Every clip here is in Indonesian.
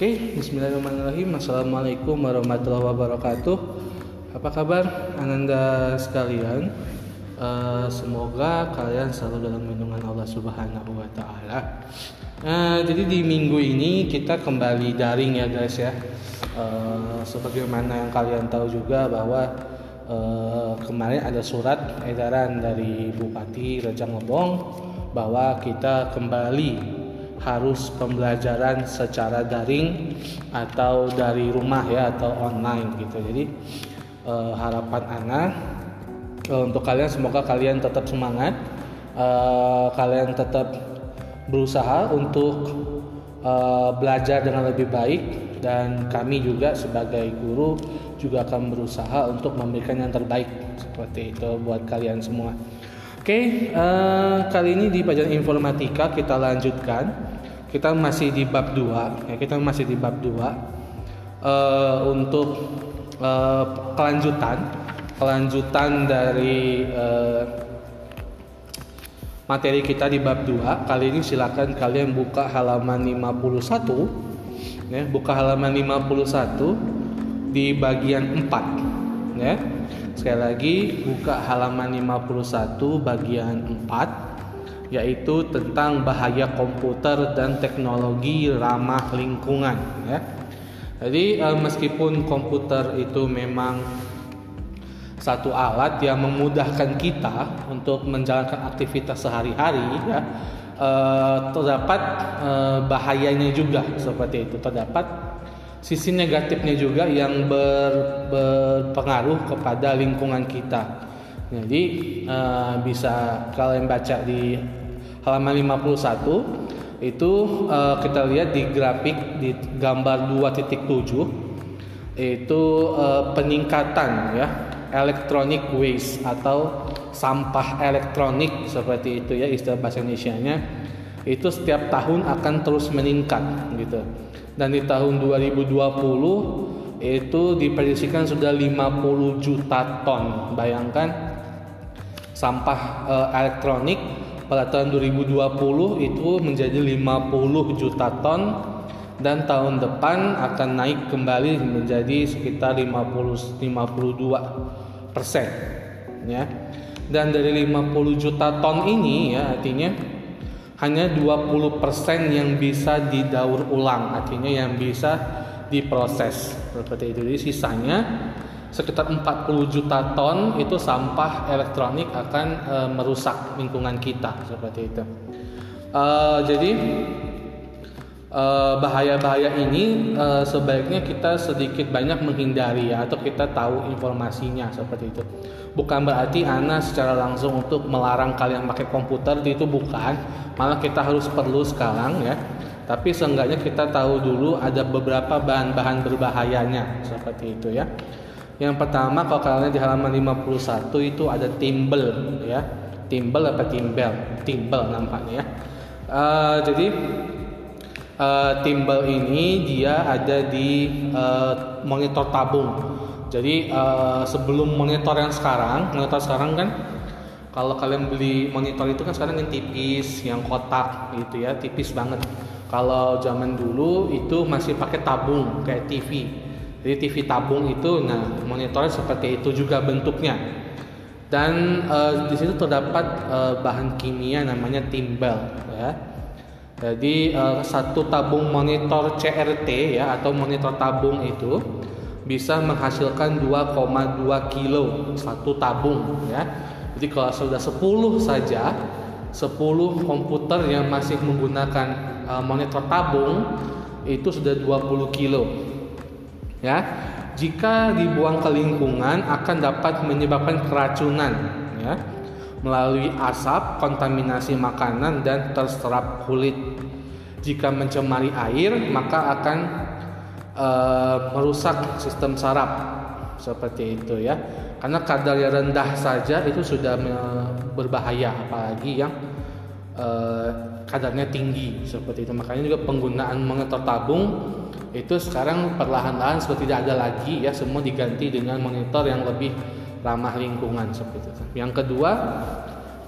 Oke, Bismillahirrahmanirrahim. Assalamualaikum warahmatullahi wabarakatuh. Apa kabar ananda sekalian? Uh, semoga kalian selalu dalam lindungan Allah Subhanahu wa taala. Uh, jadi di minggu ini kita kembali daring ya guys ya. Uh, sebagaimana yang kalian tahu juga bahwa uh, kemarin ada surat edaran dari Bupati Raja Ngebong bahwa kita kembali harus pembelajaran secara daring atau dari rumah ya atau online gitu jadi eh, harapan Ana eh, untuk kalian semoga kalian tetap semangat eh, kalian tetap berusaha untuk eh, belajar dengan lebih baik dan kami juga sebagai guru juga akan berusaha untuk memberikan yang terbaik seperti itu buat kalian semua. Oke, okay, uh, kali ini di pelajaran informatika kita lanjutkan. Kita masih di bab 2, ya kita masih di bab 2. Uh, eh, untuk uh, kelanjutan kelanjutan dari uh, materi kita di bab 2. Kali ini silakan kalian buka halaman 51 ya, buka halaman 51 di bagian 4 ya. Sekali lagi buka halaman 51 bagian 4 yaitu tentang bahaya komputer dan teknologi ramah lingkungan ya. Jadi eh, meskipun komputer itu memang satu alat yang memudahkan kita untuk menjalankan aktivitas sehari-hari ya eh, terdapat eh, bahayanya juga seperti itu terdapat sisi negatifnya juga yang ber, berpengaruh kepada lingkungan kita. Jadi uh, bisa kalian baca di halaman 51 itu uh, kita lihat di grafik di gambar 2.7 itu uh, peningkatan ya electronic waste atau sampah elektronik seperti itu ya istilah bahasa Indonesia-nya itu setiap tahun akan terus meningkat gitu dan di tahun 2020 itu diprediksikan sudah 50 juta ton. Bayangkan sampah e, elektronik pada tahun 2020 itu menjadi 50 juta ton dan tahun depan akan naik kembali menjadi sekitar 50 52 persen ya. Dan dari 50 juta ton ini ya artinya hanya 20% yang bisa didaur ulang artinya yang bisa diproses seperti itu. Jadi sisanya sekitar 40 juta ton itu sampah elektronik akan e, merusak lingkungan kita seperti itu. E, jadi bahaya-bahaya ini e, sebaiknya kita sedikit banyak menghindari ya atau kita tahu informasinya seperti itu. Bukan berarti Ana secara langsung untuk melarang kalian pakai komputer itu bukan. Malah kita harus perlu sekarang ya. Tapi seenggaknya kita tahu dulu ada beberapa bahan-bahan berbahayanya seperti itu ya yang pertama kalau kalian di halaman 51 itu ada timbel ya. Timbel apa timbel? Timbel nampaknya ya. Uh, jadi uh, timbel ini dia ada di uh, monitor tabung. Jadi uh, sebelum monitor yang sekarang, monitor sekarang kan kalau kalian beli monitor itu kan sekarang yang tipis, yang kotak gitu ya, tipis banget. Kalau zaman dulu itu masih pakai tabung kayak TV. Jadi TV tabung itu, nah monitornya seperti itu juga bentuknya. Dan uh, di situ terdapat uh, bahan kimia namanya timbal ya. Jadi uh, satu tabung monitor CRT ya atau monitor tabung itu bisa menghasilkan 2,2 kilo satu tabung ya. Jadi kalau sudah 10 saja 10 komputer yang masih menggunakan uh, monitor tabung itu sudah 20 kilo. Ya. Jika dibuang ke lingkungan akan dapat menyebabkan keracunan ya melalui asap, kontaminasi makanan dan terserap kulit. Jika mencemari air maka akan uh, merusak sistem saraf seperti itu ya karena kadar yang rendah saja itu sudah berbahaya apalagi yang uh, kadarnya tinggi seperti itu. Makanya juga penggunaan monitor tabung itu sekarang perlahan-lahan sudah tidak ada lagi ya semua diganti dengan monitor yang lebih ramah lingkungan seperti itu. Yang kedua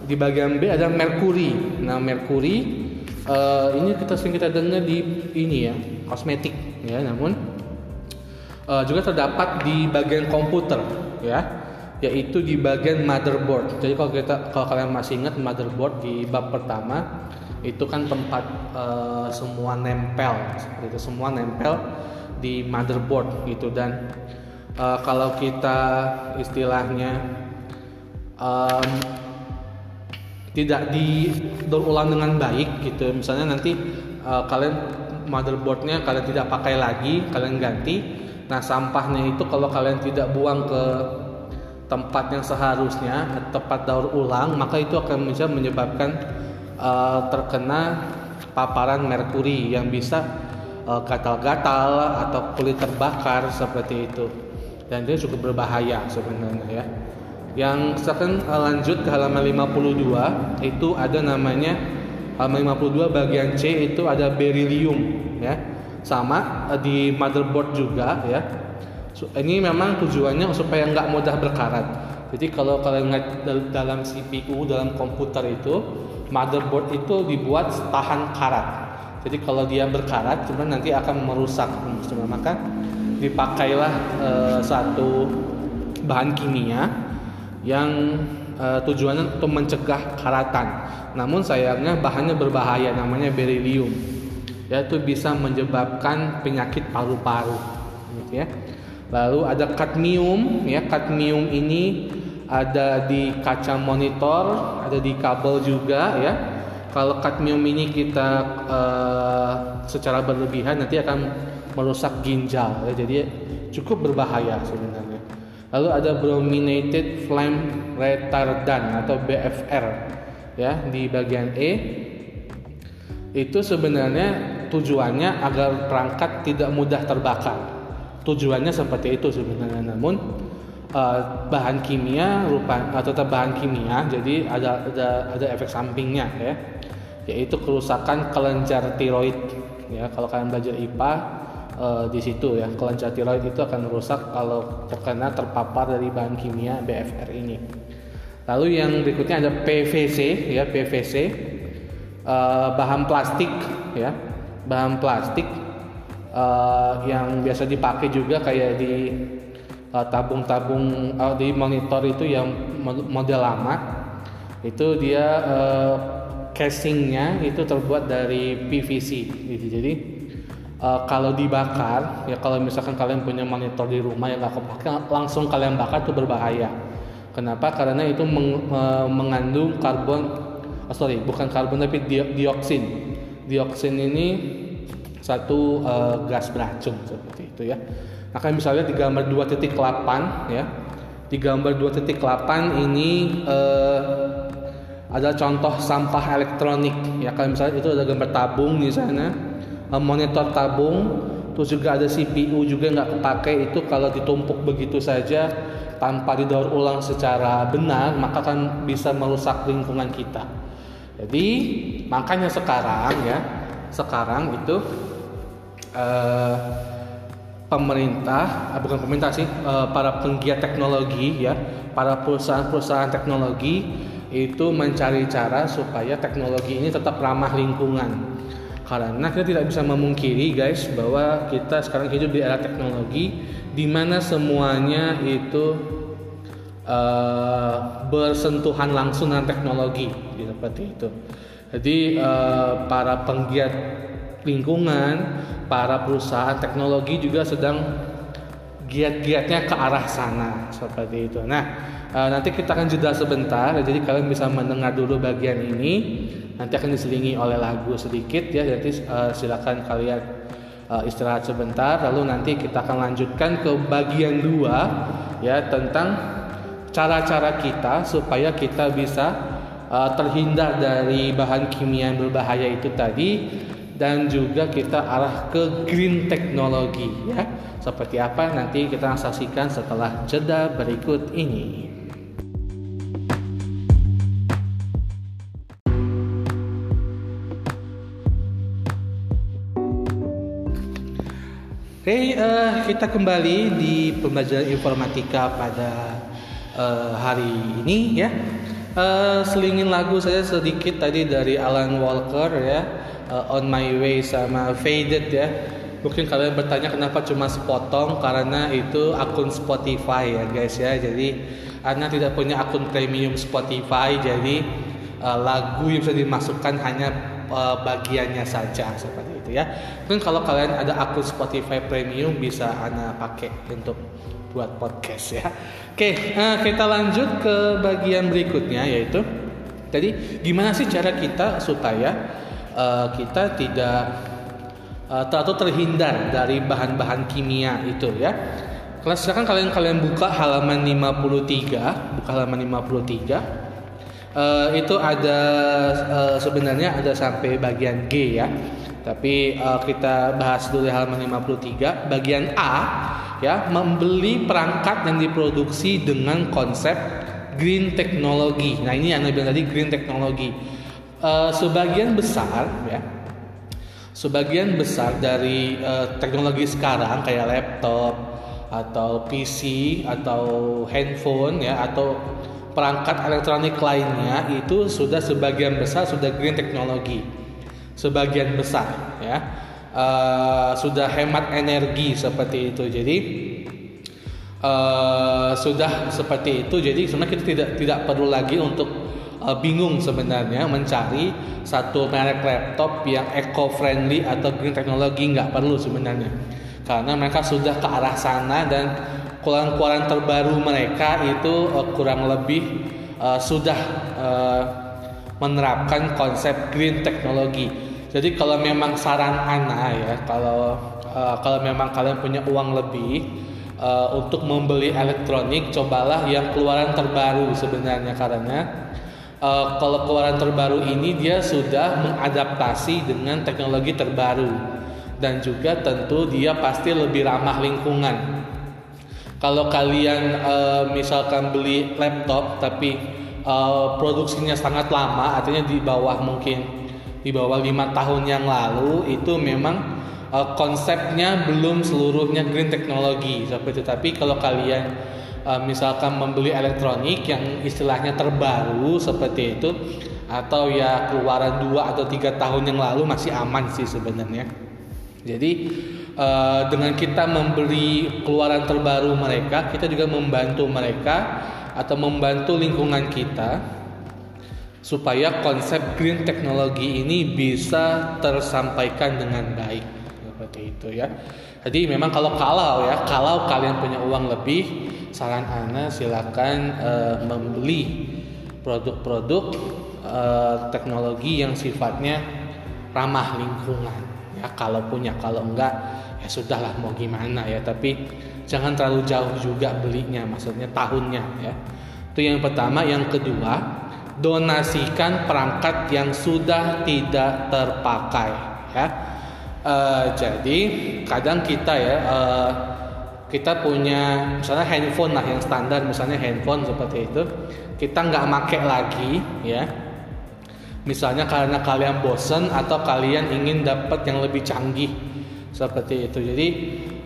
di bagian B ada merkuri. Nah merkuri uh, ini kita sering kita dengar di ini ya kosmetik ya namun uh, juga terdapat di bagian komputer ya yaitu di bagian motherboard. Jadi kalau kita kalau kalian masih ingat motherboard di bab pertama itu kan tempat uh, semua nempel. Seperti itu semua nempel di motherboard gitu. Dan uh, kalau kita istilahnya um, tidak diulang dengan baik gitu. Misalnya nanti uh, kalian motherboardnya kalian tidak pakai lagi kalian ganti. Nah sampahnya itu kalau kalian tidak buang ke tempat yang seharusnya tepat daur ulang maka itu akan bisa menyebabkan uh, terkena paparan merkuri yang bisa uh, gatal-gatal atau kulit terbakar seperti itu. Dan itu cukup berbahaya sebenarnya ya. Yang sekarang uh, lanjut ke halaman 52 itu ada namanya halaman 52 bagian C itu ada beryllium ya. Sama di motherboard juga ya ini memang tujuannya supaya nggak mudah berkarat jadi kalau kalian lihat dalam CPU dalam komputer itu motherboard itu dibuat tahan karat. Jadi kalau dia berkarat, sebenarnya nanti akan merusak. Sebenarnya maka dipakailah e, satu bahan kimia yang e, tujuannya untuk mencegah karatan. Namun sayangnya bahannya berbahaya, namanya beryllium. Yaitu bisa menyebabkan penyakit paru-paru. Gitu ya. Lalu ada kadmium, ya kadmium ini ada di kaca monitor, ada di kabel juga ya. Kalau kadmium ini kita uh, secara berlebihan nanti akan merusak ginjal ya. Jadi cukup berbahaya sebenarnya. Lalu ada brominated flame retardant atau BFR ya di bagian E. Itu sebenarnya tujuannya agar perangkat tidak mudah terbakar. Tujuannya seperti itu sebenarnya. Namun uh, bahan kimia rupa atau tetap bahan kimia jadi ada ada ada efek sampingnya ya. Yaitu kerusakan kelenjar tiroid ya. Kalau kalian belajar IPA uh, di situ ya kelenjar tiroid itu akan rusak kalau terkena terpapar dari bahan kimia BFR ini. Lalu yang berikutnya ada PVC ya PVC uh, eh, bahan plastik ya. Bahan plastik uh, yang biasa dipakai juga kayak di Eh, tabung-tabung uh, di monitor itu yang model lama. Itu dia uh, casingnya itu terbuat dari PVC gitu. Jadi uh, kalau dibakar ya kalau misalkan kalian punya monitor di rumah yang nggak kepake langsung kalian bakar itu berbahaya. Kenapa? Karena itu meng, uh, mengandung karbon oh sorry bukan karbon tapi dioksin. Dioksin ini satu uh, gas beracun seperti itu ya. Maka misalnya di gambar 2.8 ya. Di gambar 2.8 ini eh, ada contoh sampah elektronik ya. Kalau misalnya itu ada gambar tabung di sana eh, monitor tabung terus juga ada CPU juga nggak kepake itu kalau ditumpuk begitu saja tanpa didaur ulang secara benar maka kan bisa merusak lingkungan kita. Jadi makanya sekarang ya sekarang itu eh, pemerintah, ah, bukan pemerintah sih, eh, para penggiat teknologi ya, para perusahaan-perusahaan teknologi itu mencari cara supaya teknologi ini tetap ramah lingkungan. Karena kita tidak bisa memungkiri guys bahwa kita sekarang hidup di era teknologi di mana semuanya itu uh, bersentuhan langsung dengan teknologi seperti itu. Jadi uh, para penggiat lingkungan, para perusahaan teknologi juga sedang giat-giatnya ke arah sana seperti itu. Nah, e, nanti kita akan jeda sebentar, jadi kalian bisa mendengar dulu bagian ini. Nanti akan diselingi oleh lagu sedikit ya, jadi e, silakan kalian e, istirahat sebentar. Lalu nanti kita akan lanjutkan ke bagian dua ya tentang cara-cara kita supaya kita bisa terhindar dari bahan kimia yang berbahaya itu tadi dan juga kita arah ke green teknologi ya. Seperti apa nanti kita saksikan setelah jeda berikut ini. Oke, okay, uh, kita kembali di pembelajaran informatika pada uh, hari ini ya. Uh, selingin lagu saya sedikit tadi dari Alan Walker ya uh, On My Way sama Faded ya Mungkin kalian bertanya kenapa cuma sepotong karena itu akun Spotify ya guys ya. Jadi Anda tidak punya akun premium Spotify jadi uh, lagu yang bisa dimasukkan hanya uh, bagiannya saja seperti itu ya. Mungkin kalau kalian ada akun Spotify premium bisa Anda pakai untuk buat podcast ya. Oke, uh, kita lanjut ke bagian berikutnya yaitu tadi gimana sih cara kita supaya uh, kita tidak uh, atau terhindar dari bahan-bahan kimia itu ya. Kalau silakan kalian kalian buka halaman 53, buka halaman 53. Uh, itu ada uh, sebenarnya ada sampai bagian G ya. Tapi uh, kita bahas dulu halaman 53 bagian A ya, membeli perangkat yang diproduksi dengan konsep green technology. Nah, ini yang bilang tadi green technology. Uh, sebagian besar ya sebagian besar dari uh, teknologi sekarang kayak laptop atau PC atau handphone ya atau perangkat elektronik lainnya itu sudah sebagian besar sudah green teknologi sebagian besar ya uh, sudah hemat energi seperti itu. Jadi uh, sudah seperti itu. Jadi sebenarnya kita tidak tidak perlu lagi untuk uh, bingung sebenarnya mencari satu merek laptop yang eco friendly atau green technology nggak perlu sebenarnya karena mereka sudah ke arah sana dan keluaran-keluaran terbaru mereka itu uh, kurang lebih uh, sudah uh, menerapkan konsep green technology. Jadi kalau memang saran Ana ya, kalau uh, kalau memang kalian punya uang lebih uh, untuk membeli elektronik, cobalah yang keluaran terbaru sebenarnya karena uh, kalau keluaran terbaru ini dia sudah mengadaptasi dengan teknologi terbaru dan juga tentu dia pasti lebih ramah lingkungan. Kalau kalian uh, misalkan beli laptop tapi uh, produksinya sangat lama, artinya di bawah mungkin di bawah lima tahun yang lalu itu memang uh, konsepnya belum seluruhnya green technology seperti itu. Tapi kalau kalian uh, misalkan membeli elektronik yang istilahnya terbaru seperti itu atau ya keluaran dua atau tiga tahun yang lalu masih aman sih sebenarnya. Jadi uh, dengan kita membeli keluaran terbaru mereka, kita juga membantu mereka atau membantu lingkungan kita supaya konsep green technology ini bisa tersampaikan dengan baik seperti itu ya. Jadi memang kalau kalau ya, kalau kalian punya uang lebih, saran Ana silakan uh, membeli produk-produk uh, teknologi yang sifatnya ramah lingkungan. Ya kalau punya kalau enggak ya sudahlah mau gimana ya. Tapi jangan terlalu jauh juga belinya maksudnya tahunnya ya. Itu yang pertama. Yang kedua donasikan perangkat yang sudah tidak terpakai ya. Uh, jadi kadang kita ya uh, kita punya misalnya handphone lah yang standar misalnya handphone seperti itu. Kita nggak make lagi ya. Misalnya karena kalian bosen atau kalian ingin dapat yang lebih canggih seperti itu. Jadi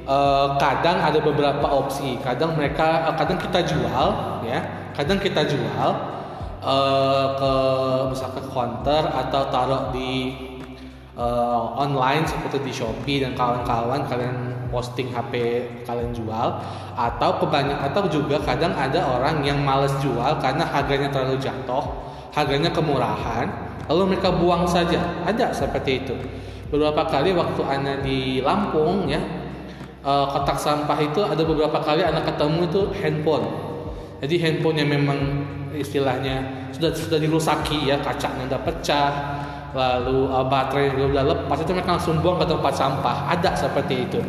eh, kadang ada beberapa opsi. Kadang mereka eh, kadang kita jual ya. Kadang kita jual eh, ke misalkan counter atau taruh di uh, online seperti di Shopee dan kawan-kawan kalian posting HP kalian jual atau kebanyakan atau juga kadang ada orang yang males jual karena harganya terlalu jatuh, harganya kemurahan, lalu mereka buang saja. Ada seperti itu. Beberapa kali waktu anak di Lampung ya, uh, kotak sampah itu ada beberapa kali anak ketemu itu handphone. Jadi handphone yang memang istilahnya sudah sudah dirusaki ya, kacanya udah pecah, lalu uh, baterai juga udah lepas itu mereka langsung buang ke tempat sampah ada seperti itu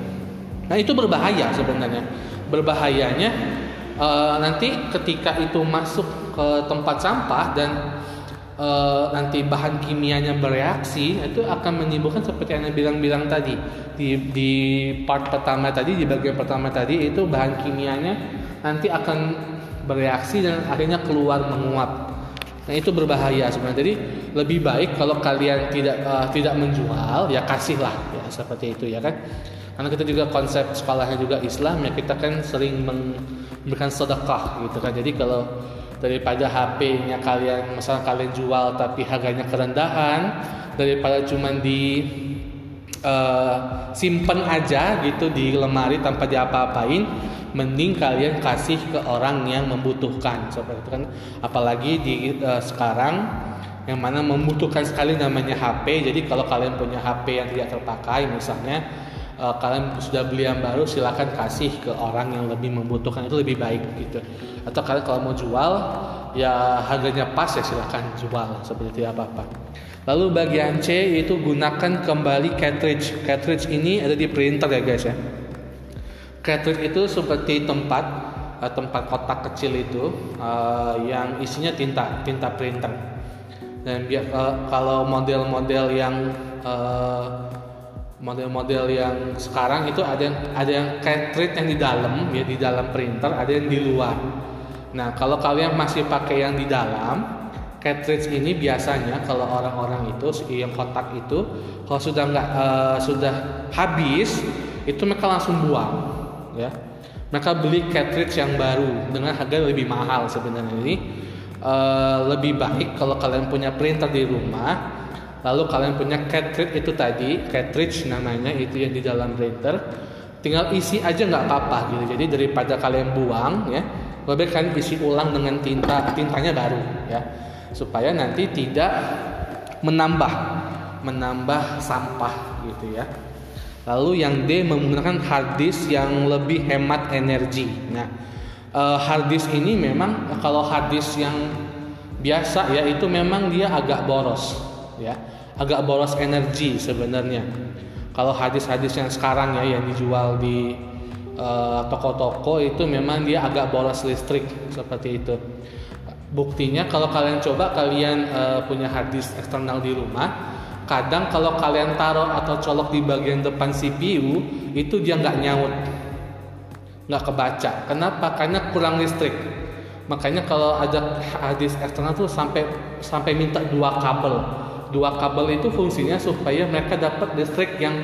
nah itu berbahaya sebenarnya berbahayanya uh, nanti ketika itu masuk ke tempat sampah dan uh, nanti bahan kimianya bereaksi itu akan menimbulkan seperti yang bilang-bilang tadi di di part pertama tadi di bagian pertama tadi itu bahan kimianya nanti akan bereaksi dan akhirnya keluar menguap Nah itu berbahaya sebenarnya. Jadi lebih baik kalau kalian tidak uh, tidak menjual ya kasihlah ya seperti itu ya kan. Karena kita juga konsep sekolahnya juga Islam ya kita kan sering memberikan sedekah gitu kan. Jadi kalau daripada HP-nya kalian misalnya kalian jual tapi harganya kerendahan daripada cuma di uh, simpen aja gitu di lemari tanpa diapa-apain mending kalian kasih ke orang yang membutuhkan. Seperti itu kan. Apalagi di uh, sekarang yang mana membutuhkan sekali namanya HP jadi kalau kalian punya HP yang tidak terpakai misalnya uh, kalian sudah beli yang baru silakan kasih ke orang yang lebih membutuhkan. Itu lebih baik gitu. Atau kalian kalau mau jual ya harganya pas ya silakan jual seperti apa apa lalu bagian C itu gunakan kembali cartridge. Cartridge ini ada di printer ya guys ya. Cartridge itu seperti tempat uh, tempat kotak kecil itu uh, yang isinya tinta tinta printer. Dan biar uh, kalau model-model yang uh, model-model yang sekarang itu ada yang ada yang cartridge yang di dalam ya di dalam printer ada yang di luar. Nah kalau kalian masih pakai yang di dalam cartridge ini biasanya kalau orang-orang itu yang kotak itu kalau sudah nggak uh, sudah habis itu mereka langsung buang ya. Mereka beli cartridge yang baru dengan harga lebih mahal sebenarnya. Ini uh, lebih baik kalau kalian punya printer di rumah lalu kalian punya cartridge itu tadi cartridge namanya itu yang di dalam printer tinggal isi aja nggak apa-apa gitu. Jadi daripada kalian buang ya lebih kalian isi ulang dengan tinta tintanya baru ya. Supaya nanti tidak menambah menambah sampah gitu ya. Lalu yang D menggunakan hard disk yang lebih hemat energi. Nah uh, hard disk ini memang kalau hard disk yang biasa ya itu memang dia agak boros ya agak boros energi sebenarnya. Kalau hadis-hadis yang sekarang ya yang dijual di eh, toko-toko itu memang dia agak boros listrik seperti itu. Buktinya kalau kalian coba kalian uh, punya hadis eksternal di rumah kadang kalau kalian taruh atau colok di bagian depan CPU itu dia nggak nyaut nggak kebaca. Kenapa? Karena kurang listrik. Makanya kalau ada hadis eksternal tuh sampai sampai minta dua kabel dua kabel itu fungsinya supaya mereka dapat listrik yang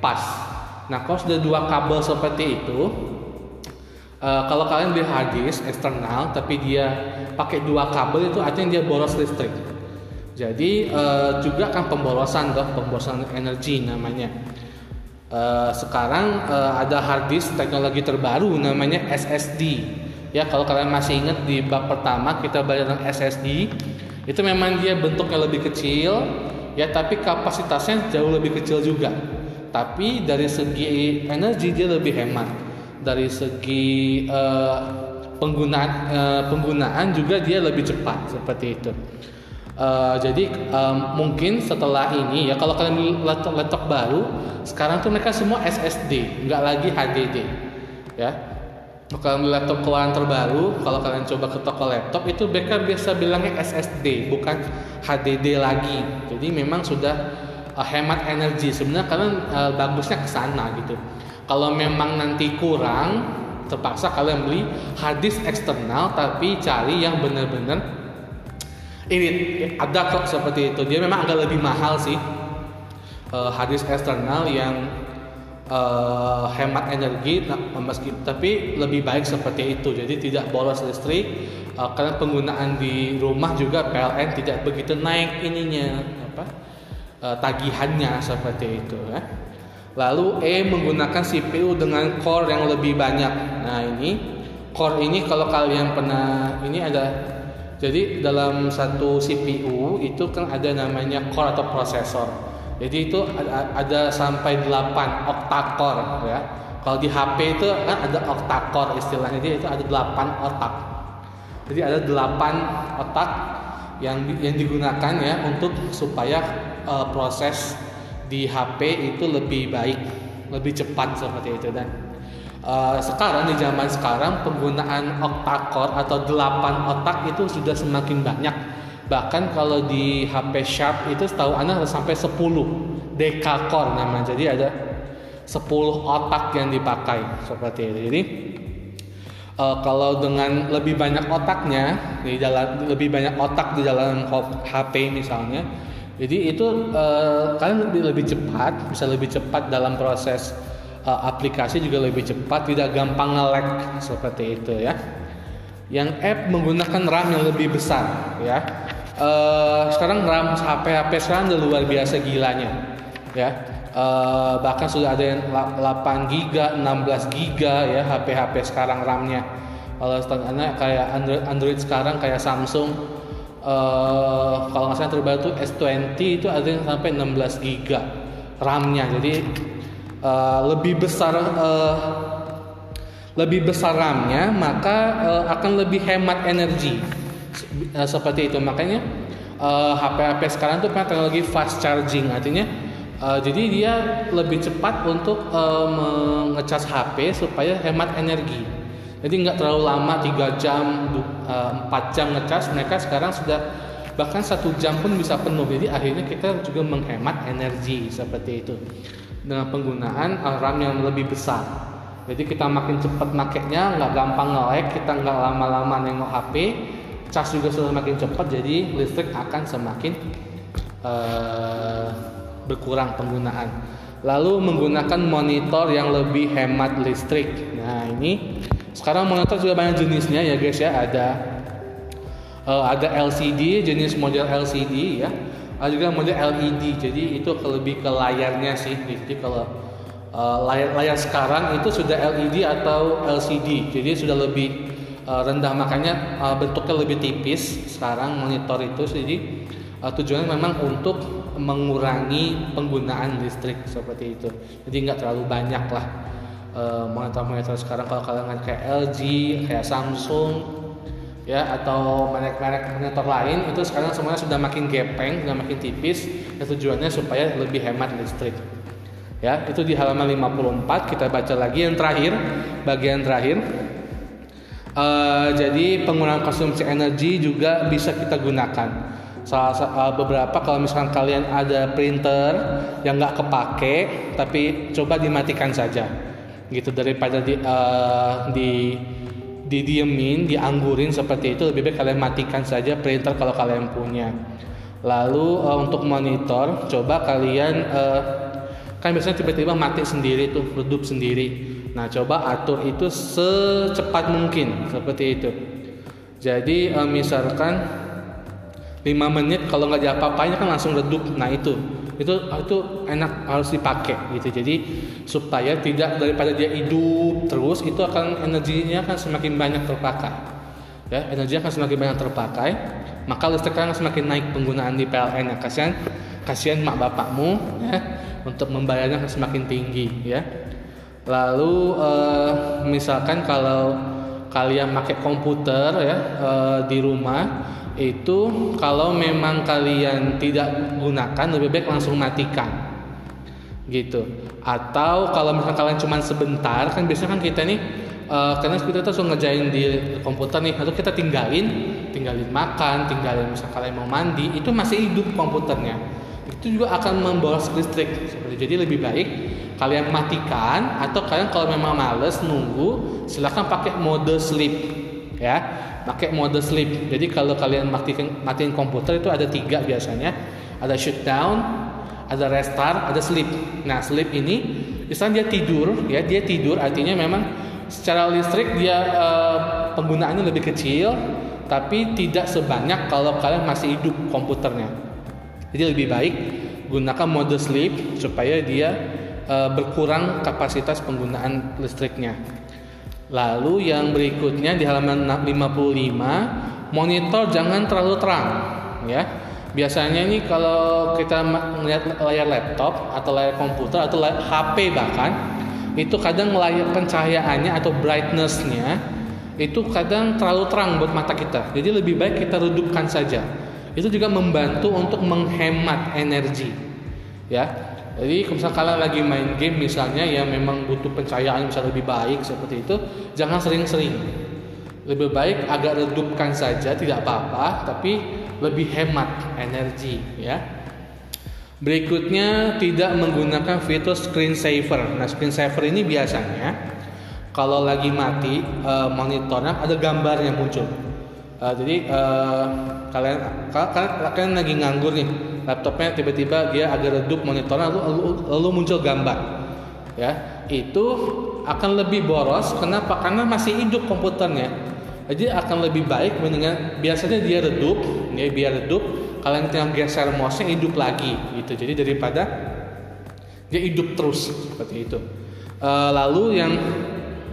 pas. Nah, kalau sudah dua kabel seperti itu, uh, kalau kalian beli hadis eksternal tapi dia pakai dua kabel itu artinya dia boros listrik. Jadi uh, juga kan pemborosan dong, pemborosan energi namanya. Uh, sekarang uh, ada hard disk teknologi terbaru namanya SSD. Ya kalau kalian masih ingat di bab pertama kita belajar tentang SSD itu memang dia bentuknya lebih kecil ya tapi kapasitasnya jauh lebih kecil juga. Tapi dari segi energi dia lebih hemat. Dari segi uh, penggunaan uh, penggunaan juga dia lebih cepat seperti itu. Uh, jadi um, mungkin setelah ini ya kalau kalian laptop, laptop baru sekarang tuh mereka semua SSD nggak lagi HDD ya kalau laptop keluaran terbaru, kalau kalian coba ke toko laptop itu mereka biasa bilangnya SSD, bukan HDD lagi. Jadi memang sudah uh, hemat energi. Sebenarnya kalian uh, bagusnya ke sana gitu. Kalau memang nanti kurang, terpaksa kalian beli hadis eksternal tapi cari yang benar-benar irit. Ada kok seperti itu. Dia memang agak lebih mahal sih. Uh, hadis eksternal yang uh, hemat energi nah, meski tapi lebih baik seperti itu. Jadi tidak boros listrik uh, karena penggunaan di rumah juga PLN tidak begitu naik ininya apa uh, tagihannya seperti itu ya. Lalu E menggunakan CPU dengan core yang lebih banyak. Nah ini core ini kalau kalian pernah ini ada jadi dalam satu CPU itu kan ada namanya core atau prosesor jadi itu ada, ada sampai 8 okta-core ya. Kalau di HP itu kan ada okta-core istilahnya. Jadi itu ada 8 otak. Jadi ada 8 otak yang yang digunakan ya untuk supaya uh, proses di HP itu lebih baik, lebih cepat seperti itu dan uh, sekarang di zaman sekarang penggunaan okta-core atau 8 otak itu sudah semakin banyak bahkan kalau di HP Sharp itu setahu anda sampai 10 core namanya. Jadi ada 10 otak yang dipakai seperti itu. Jadi uh, kalau dengan lebih banyak otaknya di dalam lebih banyak otak di dalam HP misalnya jadi itu uh, kalian lebih lebih cepat bisa lebih cepat dalam proses uh, aplikasi juga lebih cepat tidak gampang nge-lag seperti itu ya. Yang app menggunakan RAM yang lebih besar ya uh, sekarang RAM HP HP sekarang udah luar biasa gilanya ya. Uh, bahkan sudah ada yang 8 giga 16 giga ya HP-HP sekarang RAM-nya. Kalau standarnya kayak Android, Android sekarang kayak Samsung. Uh, kalau nggak salah terbaru tuh S20 itu ada yang sampai 16 giga RAM-nya. Jadi uh, lebih besar uh, lebih besar RAM-nya maka uh, akan lebih hemat energi uh, seperti itu. Makanya uh, HP-HP sekarang tuh punya teknologi fast charging. Artinya uh, jadi dia lebih cepat untuk uh, mengecas HP supaya hemat energi. Jadi nggak terlalu lama tiga jam empat uh, jam ngecas. Mereka sekarang sudah bahkan satu jam pun bisa penuh. Jadi akhirnya kita juga menghemat energi seperti itu. Dengan penggunaan RAM yang lebih besar. Jadi kita makin cepat makainya nggak gampang nge kita nggak lama-lama nengok HP cas juga sudah makin cepat jadi listrik akan semakin uh, berkurang penggunaan. Lalu menggunakan monitor yang lebih hemat listrik. Nah ini sekarang monitor juga banyak jenisnya ya guys ya. Ada uh, ada LCD jenis model LCD ya. Ada juga model LED jadi itu lebih ke layarnya sih. Jadi kalau uh, layar layar sekarang itu sudah LED atau LCD jadi sudah lebih uh, rendah. Makanya uh, bentuknya lebih tipis sekarang monitor itu. Jadi uh, tujuannya memang untuk mengurangi penggunaan listrik seperti itu. Jadi nggak terlalu banyak lah uh, monitor-monitor sekarang. Kalau kalian kayak LG kayak Samsung ya atau merek-merek monitor lain itu sekarang semuanya sudah makin gepeng sudah makin tipis. Dan tujuannya supaya lebih hemat listrik. Ya, itu di halaman 54 kita baca lagi yang terakhir, bagian terakhir. Uh, jadi penggunaan konsumsi energi juga bisa kita gunakan. Salah uh, beberapa kalau misalkan kalian ada printer yang nggak kepake, tapi coba dimatikan saja, gitu daripada di uh, di didiemin, dianggurin seperti itu lebih baik kalian matikan saja printer kalau kalian punya. Lalu uh, untuk monitor, coba kalian uh, kan biasanya tiba-tiba mati sendiri tuh redup sendiri nah coba atur itu secepat mungkin seperti itu. Jadi uh, misalkan 5 menit kalau nggak diapa-apain kan langsung redup. Nah itu. Itu itu enak harus dipakai gitu. Jadi supaya tidak daripada dia hidup terus itu akan energinya akan semakin banyak terpakai. Ya energi akan semakin banyak terpakai maka listrik akan semakin naik penggunaan di PLN ya kasihan kasihan mak bapakmu ya untuk membayarnya semakin tinggi ya. Lalu uh, misalkan kalau kalian pakai komputer ya uh, di rumah itu kalau memang kalian tidak gunakan lebih baik langsung matikan. Gitu. Atau kalau misalkan kalian cuma sebentar kan biasanya kan kita nih uh, karena kita tuh langsung ngejain di komputer nih atau kita tinggalin tinggalin makan tinggalin misalkan kalian mau mandi itu masih hidup komputernya itu juga akan memboros listrik. Seperti jadi lebih baik kalian matikan atau kalian kalau memang males nunggu silahkan pakai mode sleep ya. Pakai mode sleep. Jadi kalau kalian matiin matiin komputer itu ada tiga biasanya. Ada shutdown ada restart ada sleep. Nah sleep ini misalnya dia tidur ya dia tidur artinya memang secara listrik dia uh, penggunaannya lebih kecil tapi tidak sebanyak kalau kalian masih hidup komputernya jadi lebih baik gunakan mode sleep supaya dia uh, berkurang kapasitas penggunaan listriknya. Lalu yang berikutnya di halaman 55 monitor jangan terlalu terang ya. Biasanya ini kalau kita melihat layar laptop atau layar komputer atau layar HP bahkan itu kadang layar pencahayaannya atau brightnessnya itu kadang terlalu terang buat mata kita. Jadi lebih baik kita redupkan saja itu juga membantu untuk menghemat energi ya. Jadi kalau misalnya kalian lagi main game misalnya yang memang butuh pencahayaan bisa lebih baik seperti itu jangan sering-sering. Lebih baik agak redupkan saja tidak apa-apa tapi lebih hemat energi ya. Berikutnya tidak menggunakan fitur screen saver. Nah screen saver ini biasanya kalau lagi mati eh, monitornya ada gambar yang muncul uh, jadi uh, kalian kalian kalian lagi nganggur nih laptopnya tiba-tiba dia agak redup monitornya lalu, lalu, lalu muncul gambar. Ya itu akan lebih boros kenapa? Karena masih hidup komputernya. Jadi akan lebih baik mendingan biasanya dia redup ya biar redup kalian tinggal geser mouse hidup lagi gitu. Jadi daripada dia hidup terus seperti itu. Uh, lalu yang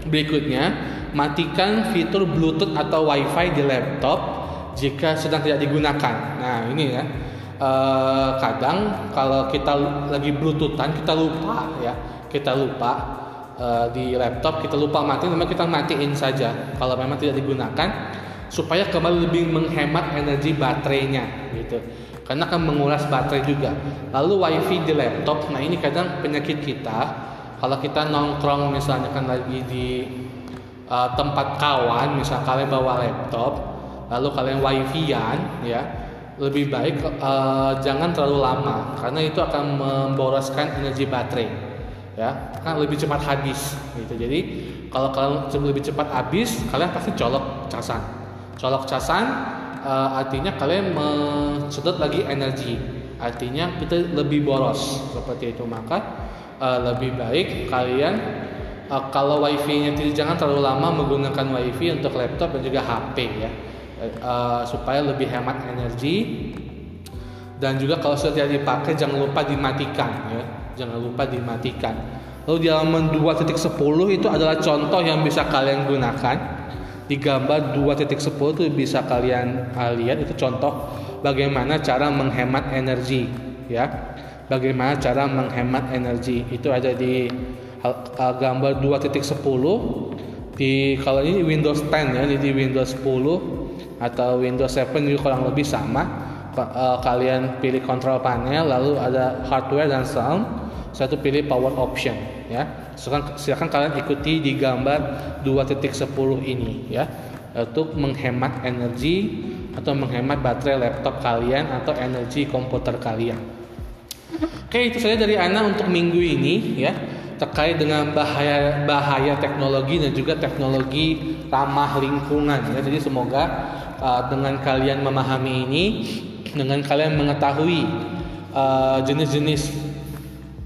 berikutnya matikan fitur Bluetooth atau WiFi di laptop jika sedang tidak digunakan. Nah ini ya. Uh, kadang kalau kita lagi Bluetoothan kita lupa ya. Kita lupa uh, di laptop kita lupa matiin memang kita matiin saja kalau memang tidak digunakan supaya kembali lebih menghemat energi baterainya gitu. Karena akan menguras baterai juga. Lalu wifi di laptop nah ini kadang penyakit kita. Kalau kita nongkrong misalnya kan lagi di uh, tempat kawan misal kalian bawa laptop lalu kalian wifi-an ya lebih baik uh, jangan terlalu lama karena itu akan memboroskan energi baterai ya kan lebih cepat habis gitu. Jadi kalau kalian lebih cepat habis kalian pasti colok casan. Colok casan uh, artinya kalian mensedot lagi energi. Artinya kita lebih boros seperti itu. Maka uh, lebih baik kalian uh, kalau wifi-nya tidak jangan terlalu lama menggunakan wifi untuk laptop dan juga HP ya. Uh, supaya lebih hemat energi. Dan juga kalau sudah dipakai jangan lupa dimatikan ya. Jangan lupa dimatikan. Lalu di halaman 2.10 itu adalah contoh yang bisa kalian gunakan. Di gambar 2.10 itu bisa kalian uh, lihat itu contoh bagaimana cara menghemat energi ya. Bagaimana cara menghemat energi. Itu ada di gambar 2.10 di kalau ini Windows 10 ya jadi Windows 10 atau Windows 7 juga kurang lebih sama. Uh, kalian pilih control panel lalu ada hardware dan sound satu pilih power option ya. Silakan, silakan kalian ikuti di gambar 2.10 ini ya. Untuk menghemat energi atau menghemat baterai laptop kalian atau energi komputer kalian. Oke itu saja dari Ana untuk minggu ini ya terkait dengan bahaya bahaya teknologi dan juga teknologi ramah lingkungan ya. Jadi semoga uh, dengan kalian memahami ini, dengan kalian mengetahui uh, jenis-jenis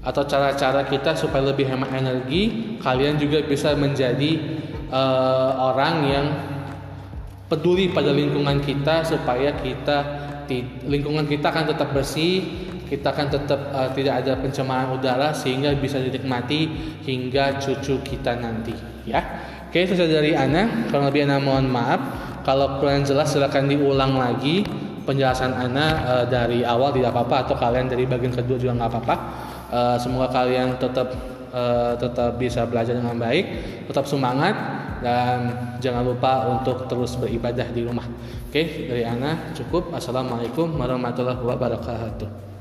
atau cara-cara kita supaya lebih hemat energi, kalian juga bisa menjadi uh, orang yang peduli pada lingkungan kita supaya kita lingkungan kita akan tetap bersih kita akan tetap uh, tidak ada pencemaran udara sehingga bisa dinikmati hingga cucu kita nanti ya. Oke saja dari Ana. Kalau lebih Ana mohon maaf. Kalau kurang jelas silahkan diulang lagi penjelasan Ana uh, dari awal. Tidak apa-apa atau kalian dari bagian kedua juga nggak apa-apa. Uh, semoga kalian tetap uh, tetap bisa belajar dengan baik tetap semangat dan jangan lupa untuk terus beribadah di rumah. Oke dari Ana cukup. Assalamualaikum warahmatullahi wabarakatuh